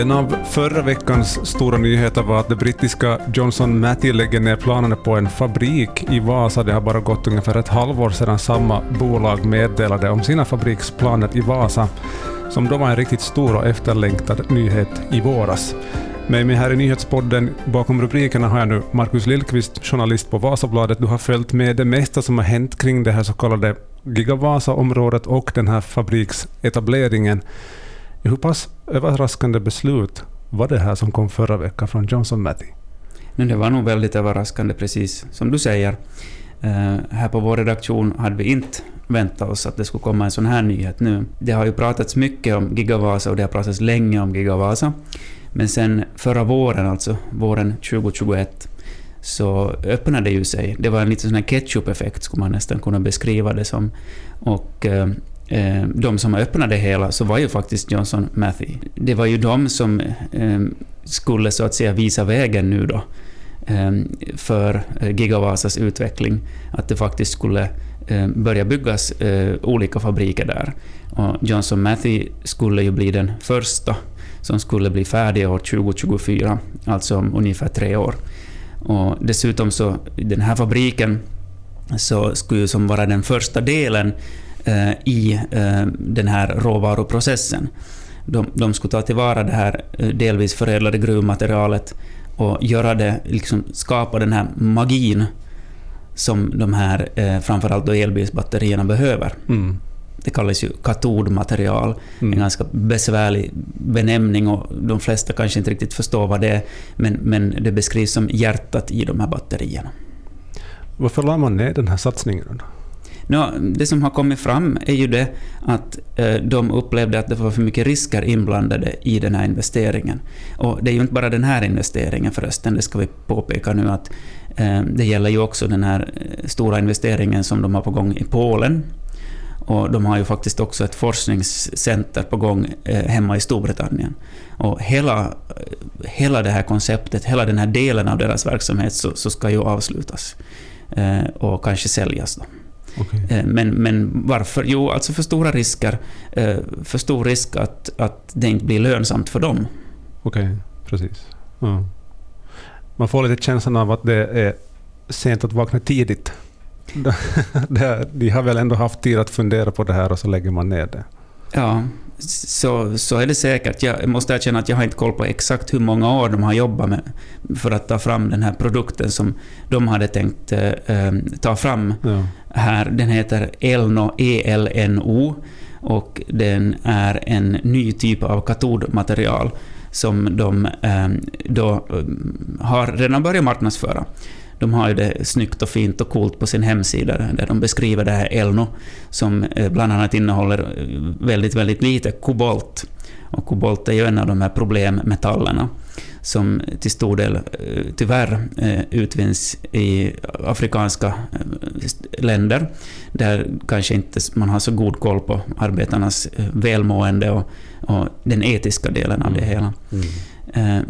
En av förra veckans stora nyheter var att det brittiska Johnson Matthew lägger ner planerna på en fabrik i Vasa. Det har bara gått ungefär ett halvår sedan samma bolag meddelade om sina fabriksplaner i Vasa, som då var en riktigt stor och efterlängtad nyhet i våras. Med mig här i nyhetspodden bakom rubrikerna har jag nu Markus Lillqvist, journalist på Vasabladet. Du har följt med det mesta som har hänt kring det här så kallade Gigavasa-området och den här fabriksetableringen. Hur pass överraskande beslut var det här som kom förra veckan från Johnson Matti? Men det var nog väldigt överraskande, precis som du säger. Uh, här på vår redaktion hade vi inte väntat oss att det skulle komma en sån här nyhet nu. Det har ju pratats mycket om Gigavasa och det har pratats länge om Gigavasa. Men sen förra våren, alltså våren 2021, så öppnade det ju sig. Det var en liten sån här ketchup-effekt, skulle man nästan kunna beskriva det som. Och eh, eh, de som öppnade det hela så var ju faktiskt Johnson Matthey. Det var ju de som eh, skulle så att säga visa vägen nu då eh, för eh, Gigavasas utveckling. Att det faktiskt skulle eh, börja byggas eh, olika fabriker där. Och Johnson Matthey skulle ju bli den första som skulle bli färdig år 2024, alltså om ungefär tre år. Och dessutom så, den här fabriken så skulle ju som vara den första delen i eh, den här råvaruprocessen. De, de skulle ta tillvara det här eh, delvis förädlade gruvmaterialet och göra det, liksom skapa den här magin som de här, framförallt då elbilsbatterierna behöver. Mm. Det kallas ju katodmaterial, mm. en ganska besvärlig benämning och de flesta kanske inte riktigt förstår vad det är, men, men det beskrivs som hjärtat i de här batterierna. Varför la man ner den här satsningen då? Nå, det som har kommit fram är ju det att eh, de upplevde att det var för mycket risker inblandade i den här investeringen. Och det är ju inte bara den här investeringen förresten, det ska vi påpeka nu att eh, det gäller ju också den här eh, stora investeringen som de har på gång i Polen. Och de har ju faktiskt också ett forskningscenter på gång eh, hemma i Storbritannien. Och hela, eh, hela det här konceptet, hela den här delen av deras verksamhet så, så ska ju avslutas och kanske säljas. Då. Okay. Eh, men, men varför? Jo, alltså för stora risker. Eh, för stor risk att, att det inte blir lönsamt för dem. Okej, okay, precis. Ja. Man får lite känslan av att det är sent att vakna tidigt. De har väl ändå haft tid att fundera på det här och så lägger man ner det. Ja, så, så är det säkert. Jag måste erkänna att jag har inte koll på exakt hur många år de har jobbat med för att ta fram den här produkten som de hade tänkt eh, eh ta fram ja. här. Den heter Elno, ELNO, och den är en ny typ av katodmaterial som de eh, då eh, har redan börjat marknadsföra. De har ju det snyggt och fint och coolt på sin hemsida där de beskriver det här Elno som eh, bland annat innehåller eh, väldigt, väldigt lite kobolt. Och kobolt är ju en av de här problemmetallerna som till stor del eh, tyvärr utvinns i afrikanska länder, där kanske inte man har så god koll på arbetarnas välmående och, och den etiska delen av det mm. hela. Mm. Eh,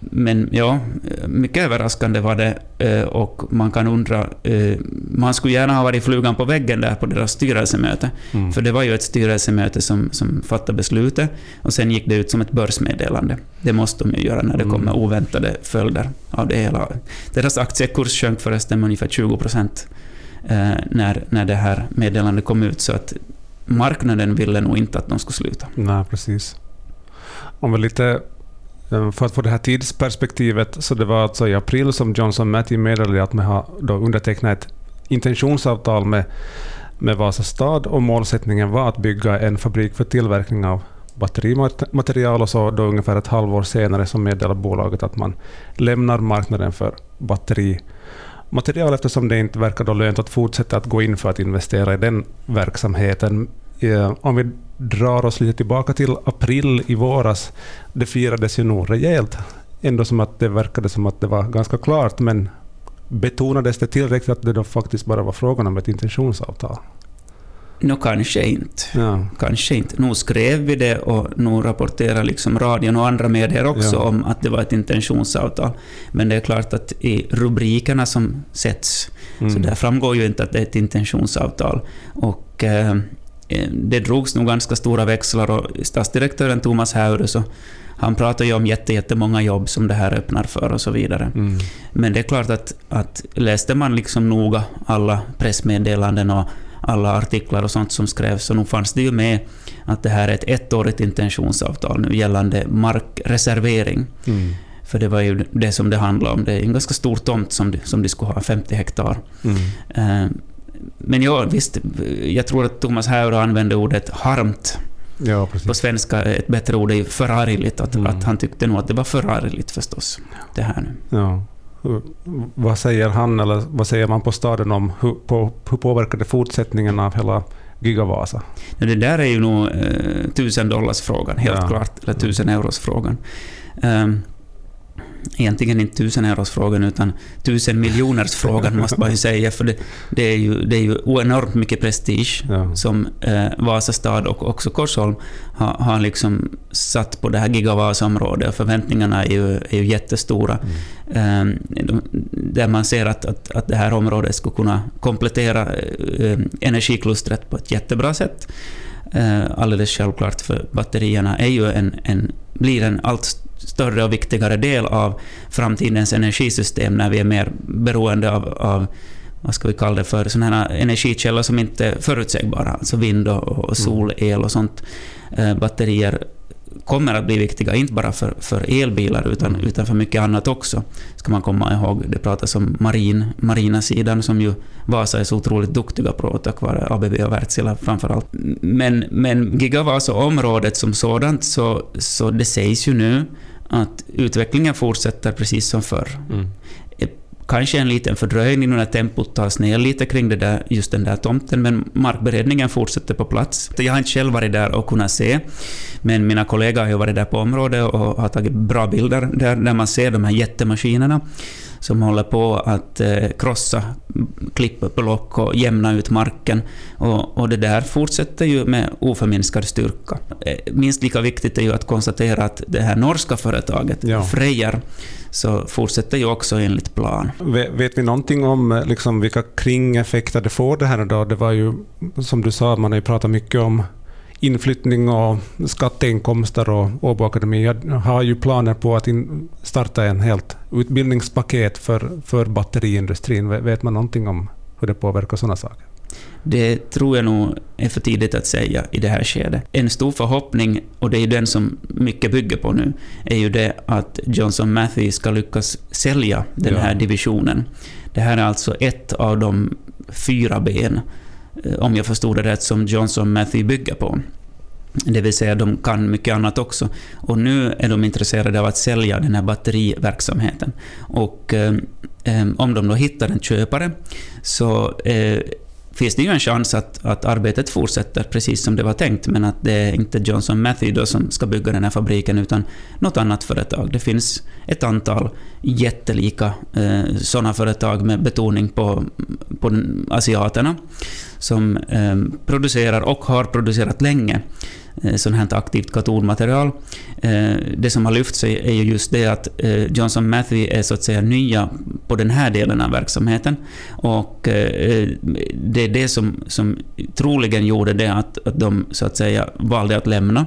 men ja, mycket överraskande var det eh, och man kan undra... Eh, man skulle gärna ha varit flugan på väggen där på deras styrelsemöte. Mm. För det var ju ett styrelsemöte som, som fattade beslutet och sen gick det ut som ett börsmeddelande. Det måste de ju göra när det mm. kommer oväntade följder av det hela. Deras aktiekurs sjönk förresten med ungefär 20 procent när, när det här meddelandet kom ut, så att marknaden ville nog inte att de skulle sluta. Nej, precis. Om vi lite Ehm, för att få det här tidsperspektivet, så det var alltså i april som Johnson Matthey meddelade att man har då undertecknat ett intentionsavtal med, med Vasa stad och målsättningen var att bygga en fabrik för tillverkning av batterimaterial och så då ungefär ett halvår senare så meddelar bolaget att man lämnar marknaden för batterimaterial eftersom det inte verkar då lönt att fortsätta att gå in för att investera i den verksamheten. Eh, om vi drar oss lite tillbaka till april i våras, det firades ju nog rejält. Ändå som att det verkade som att det var ganska klart, men betonades det tillräckligt att det då faktiskt bara var frågan om ett intentionsavtal? Nå, no, kanske inte. Ja. Kanske inte. Nu skrev vi det och nu rapporterar liksom radion och andra medier också ja. om att det var ett intentionsavtal. Men det är klart att i rubrikerna som sätts, mm. så där framgår ju inte att det är ett intentionsavtal. Och eh, eh, det drogs nog ganska stora växlar och statsdirektören Thomas Haure så han pratar ju om jätte, jättemånga jobb som det här öppnar för och så vidare. Mm. Men det är klart att, att läste man liksom noga alla pressmeddelanden och alla artiklar och sånt som skrevs, så nog fanns det ju med att det här är ett ettårigt intentionsavtal nu gällande markreservering. Mm. För det var ju det som det handlade om. Det är en ganska stor tomt som de, som de skulle ha, 50 hektar. Mm. Eh, Men ja, visst, jag tror att Thomas Haura använde ordet harmt. Ja, På precis. svenska, ett bättre ord är förargligt. Att, Mm. att han tyckte nog att det var förargligt förstås, det här nu. Ja. Vad säger han, eller vad säger man på staden om hur, på, hur påverkar det fortsättningen av hela Gigavasa? Ja, Det där är ju nog eh, tusen dollars frågan helt Ja. klart. Eller tusen euros frågan. Um, egentligen inte tusen euros frågan utan tusen miljoners frågan måste man ju säga, för det, det, är ju, det är ju enormt mycket prestige Ja. som eh, Vasastad och också Korsholm har, har liksom satt på det här Gigavasa-området och förväntningarna är ju, är ju jättestora. Mm. Eh, där man ser att, att, att det här området skulle kunna komplettera eh, energiklustret på ett jättebra sätt. Eh, alldeles självklart, för batterierna är ju en, en, blir en allt större och viktigare del av framtidens energisystem när vi är mer beroende av, av vad ska vi kalla det för, sådana energikällor som inte är förutsägbara, alltså vind och, och solel och sånt. Eh, batterier kommer att bli viktiga, inte bara för, för elbilar utan, Mm. utan för mycket annat också. Ska man komma ihåg. Det pratas om marin, marina sidan som ju Vasa är så otroligt duktiga på tack vare ABB och Wärtsilä framförallt. Men, men Gigavasa-området som sådant så, så det sägs ju nu att utvecklingen fortsätter precis som förr. Mm. Kanske en liten fördröjning när tempot tas ner lite kring det där, just den där tomten, men markberedningen fortsätter på plats. Jag har inte själv varit där och kunnat se, men mina kollegor har ju varit där på området och har tagit bra bilder där, där man ser de här jättemaskinerna som håller på att eh, krossa klippblock och jämna ut marken. Och, och det där fortsätter ju med oförminskad styrka. Eh, Minst lika viktigt är ju att konstatera att det här norska företaget, Ja. Freyr, så fortsätter ju också enligt plan. Ve- Vet vi någonting om eh, liksom, vilka kringeffekter det får det här då? Det var ju, som du sa, man har ju pratat mycket om inflyttning och skatteinkomster och Åbo Akademi har ju planer på att in, starta en helt utbildningspaket för, för batteriindustrin. Ve- Vet man någonting om hur det påverkar sådana saker? Det tror jag nog är för tidigt att säga i det här skedet. En stor förhoppning, och det är ju den som mycket bygger på nu, är ju det att Johnson Matthey ska lyckas sälja den Ja. här divisionen. Det här är alltså ett av de fyra ben, Eh, om jag förstod det rätt, som Johnson Matthew bygger på. Det vill säga, de kan mycket annat också. Och nu är de intresserade av att sälja den här batteriverksamheten. Och eh, eh, om de då hittar en köpare så eh, finns det ju en chans att, att arbetet fortsätter precis som det var tänkt, men att det är inte Johnson Matthew då som ska bygga den här fabriken, utan något annat företag. Det finns ett antal jättelika eh, sådana företag med betoning på, på asiaterna, som ehm, producerar och har producerat länge eh, sånt här aktivt katodmaterial. Eh, det som har lyft sig är ju just det att eh, Johnson Matthew är så att säga nya på den här delen av verksamheten. Och det är det som, som troligen gjorde det att, att de så att säga valde att lämna.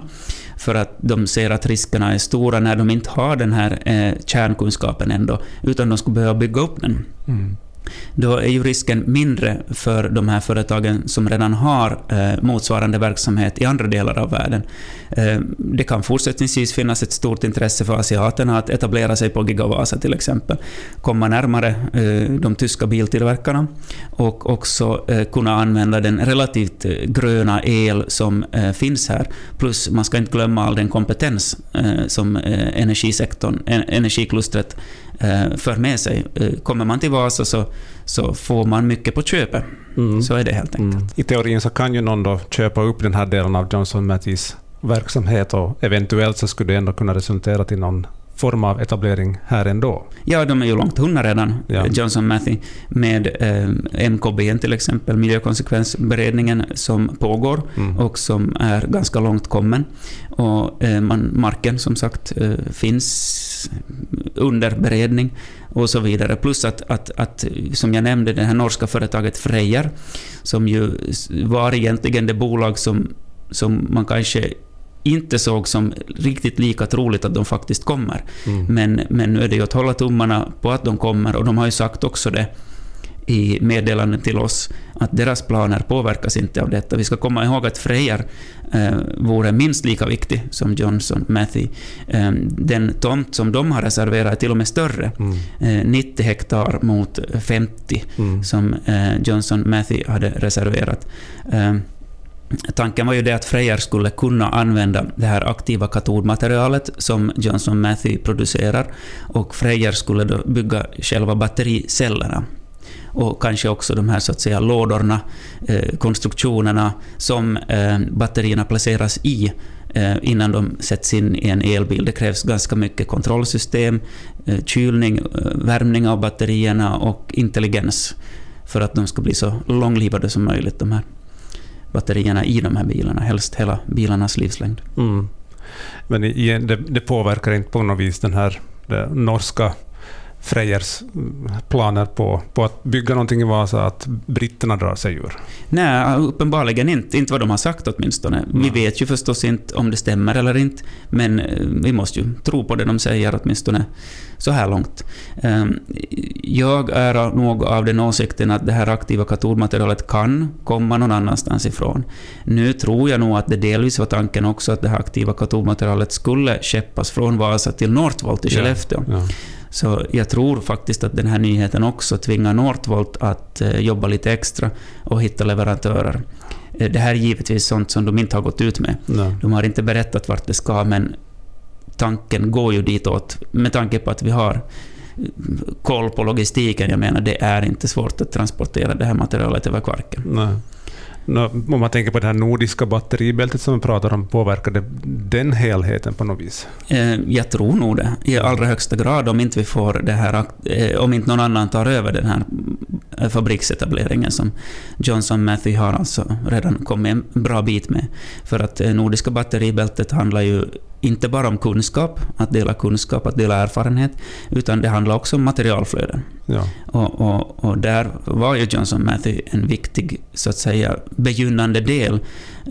För att de ser att riskerna är stora när de inte har den här kärnkunskapen ändå, utan de skulle behöva bygga upp den Mm då är ju risken mindre för de här företagen som redan har eh, motsvarande verksamhet i andra delar av världen. Eh, det kan fortsättningsvis finnas ett stort intresse för asiaterna att etablera sig på Gigavasa till exempel, komma närmare eh, de tyska biltillverkarna och också eh, kunna använda den relativt eh, gröna el som eh, finns här. Plus man ska inte glömma all den kompetens eh, som eh, energisektorn, en- energiklustret för med sig. Eh, Kommer man till Vasa så, så får man mycket på köpet. Mm. Så är det helt enkelt. Mm. I teorin så kan ju någon då köpa upp den här delen av Johnson Mattheys verksamhet och eventuellt så skulle det ändå kunna resultera till någon form av etablering här ändå. Ja, de är ju långt hunna redan, Ja. Johnson Matthey, med eh, MKB till exempel, miljökonsekvensberedningen som pågår Mm. och som är ganska långt kommen. Och eh, man, marken som sagt eh, finns under beredning och så vidare. Plus att, att, att, som jag nämnde, det här norska företaget Freyr, som ju var egentligen det bolag som, som man kanske inte såg som riktigt lika troligt att de faktiskt kommer. Mm. Men, men nu är det ju att hålla tummarna på att de kommer, och de har ju sagt också det i meddelanden till oss att deras planer påverkas inte av detta. Vi ska komma ihåg att Freyr eh, vore minst lika viktig som Johnson Matthey. Eh, den tomt som de har reserverat är till och med större, mm. eh, 90 hektar mot 50 mm. som eh, Johnson Matthey hade reserverat. Tanken var ju det att Freyr skulle kunna använda det här aktiva katodmaterialet som Johnson Matthew producerar och Freyr skulle då bygga själva battericellerna och kanske också de här så att säga lådorna, eh, konstruktionerna som eh, batterierna placeras i eh, innan de sätts in i en elbil. Det krävs ganska mycket kontrollsystem, eh, kylning, eh, värmning av batterierna och intelligens för att de ska bli så långlivade som möjligt, de här batterierna i de här bilarna, helst hela bilarnas livslängd. Mm. Men igen, det, det, påverkar inte på något vis den här norska Frejers planer på, på att bygga någonting i Vasa, att britterna drar sig ur? Nej, uppenbarligen inte. Inte vad de har sagt åtminstone. Mm. Vi vet ju förstås inte om det stämmer eller inte, men eh, vi måste ju tro på det de säger åtminstone så här långt. Ehm, jag är nog av den åsikten att det här aktiva katodmaterialet kan komma någon annanstans ifrån. Nu tror jag nog att det delvis var tanken också att det här aktiva katodmaterialet skulle skeppas från Vasa till Northvolt i Skellefteå. Ja, ja. Så jag tror faktiskt att den här nyheten också tvingar Northvolt att eh, jobba lite extra och hitta leverantörer. Eh, det här är givetvis sånt som de inte har gått ut med. Nej. De har inte berättat vart det ska, men tanken går ju ditåt med tanke på att vi har eh, koll på logistiken. Jag menar, det är inte svårt att transportera det här materialet över Kvarken. Nej om man tänker på det här nordiska batteribältet som vi pratar om, påverkar det den helheten på något vis? Eh, jag tror nog det, i allra högsta grad, om inte vi får det här, eh, om inte någon annan tar över den här eh, fabriksetableringen som Johnson Matthew har alltså redan kommit en bra bit med. För att nordiska batteribältet handlar ju inte bara om kunskap, att dela kunskap, att dela erfarenhet, utan det handlar också om materialflöden. Ja. Och, och, och, där var ju Johnson Matthey en viktig, så att säga, begynnande del.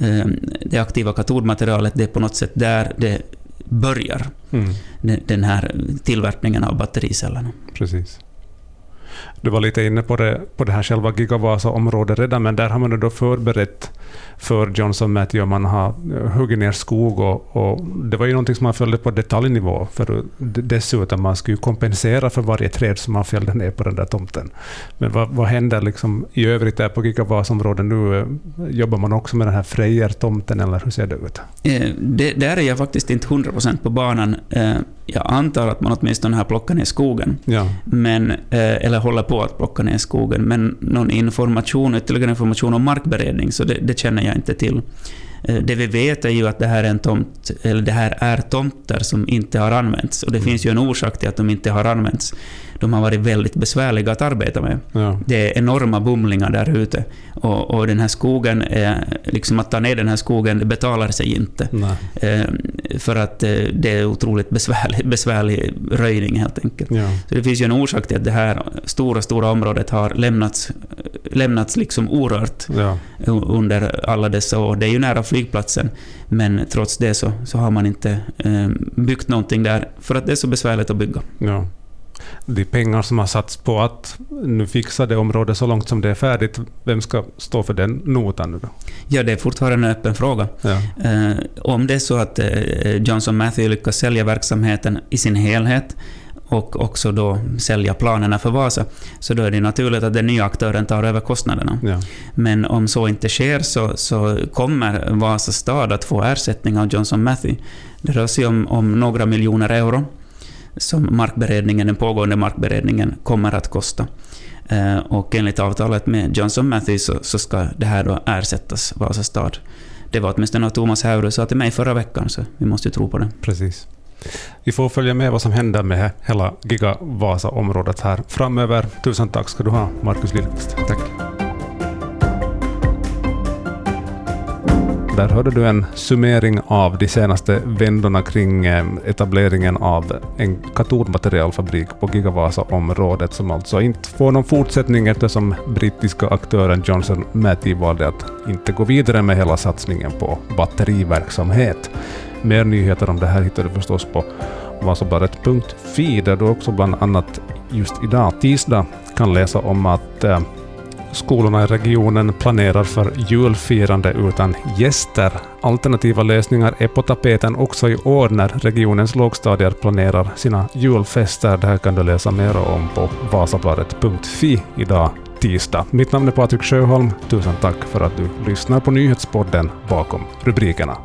Ehm, det aktiva katodmaterialet, det är på något sätt där det börjar, mm. den här tillverkningen av battericellerna. Precis. Du var lite inne på det, på det här själva Gigavasa-området redan, men där har man då förberett för Johnson Matthew. och man har eh, huggit ner skog. Och, och, det var ju någonting som man följde på detaljnivå. För dessutom, man skulle kompensera för varje träd som man fällde ner på den där tomten. Men vad, vad händer liksom i övrigt där på Gigavasa-området nu? Eh, jobbar man också med den här Frejer-tomten, eller hur ser det ut? Eh, det, där är jag faktiskt inte 100% på banan. Eh, jag antar att man åtminstone har plockat ner skogen, ja. men, eller håller på att plocka ner skogen. Men någon information, ytterligare information om markberedning, så det, det känner jag inte till. Eh, det vi vet är ju att det här är, en tomt, eller det här är tomter som inte har använts. Och det mm. finns ju en orsak till att de inte har använts de har varit väldigt besvärliga att arbeta med. Ja. Det är enorma bumlingar där ute. Och, och, den här skogen, är, liksom att ta ner den här skogen, det betalar sig inte. Eh, för att eh, det är otroligt besvärlig, besvärlig röjning helt enkelt. Ja. Så det finns ju en orsak till att det här stora, stora området har lämnats, lämnats liksom orört ja. under alla dessa år. Det är ju nära flygplatsen, men trots det så, så har man inte eh, byggt någonting där, för att det är så besvärligt att bygga. Ja de pengar som har satts på att nu fixa det området så långt som det är färdigt, vem ska stå för den notan nu då? Ja, det är fortfarande en öppen fråga. Ja. Eh, om det är så att eh, Johnson Matthey lyckas sälja verksamheten i sin helhet och också då sälja planerna för Vasa, så då är det naturligt att den nya aktören tar över kostnaderna. Ja. Men om så inte sker så, så kommer Vasa stad att få ersättning av Johnson Matthey. Det rör sig om, om några miljoner euro som markberedningen, den pågående markberedningen kommer att kosta. Eh, och enligt avtalet med Johnson Matthey så, så ska det här då ersättas Vasa stad. Det var åtminstone vad Thomas Haure sa till mig förra veckan, så vi måste ju tro på det. Precis. Vi får följa med vad som händer med hela Giga Vasa-området här framöver. Tusen tack ska du ha, Markus Lillqvist. Tack. Där hörde du en summering av de senaste vändorna kring eh, etableringen av en katodmaterialfabrik på Gigavasa-området som alltså inte får någon fortsättning eftersom brittiska aktören Johnson Matthey valde att inte gå vidare med hela satsningen på batteriverksamhet. Mer nyheter om det här hittar du förstås på Vasabladet.fi där du också bland annat just idag, tisdag, kan läsa om att eh, skolorna i regionen planerar för julfirande utan gäster. Alternativa lösningar är på tapeten också i år när regionens lågstadier planerar sina julfester. Det här kan du läsa mer om på vasabladet.fi idag tisdag. Mitt namn är Patrik Sjöholm. Tusen tack för att du lyssnar på nyhetspodden Bakom rubrikerna.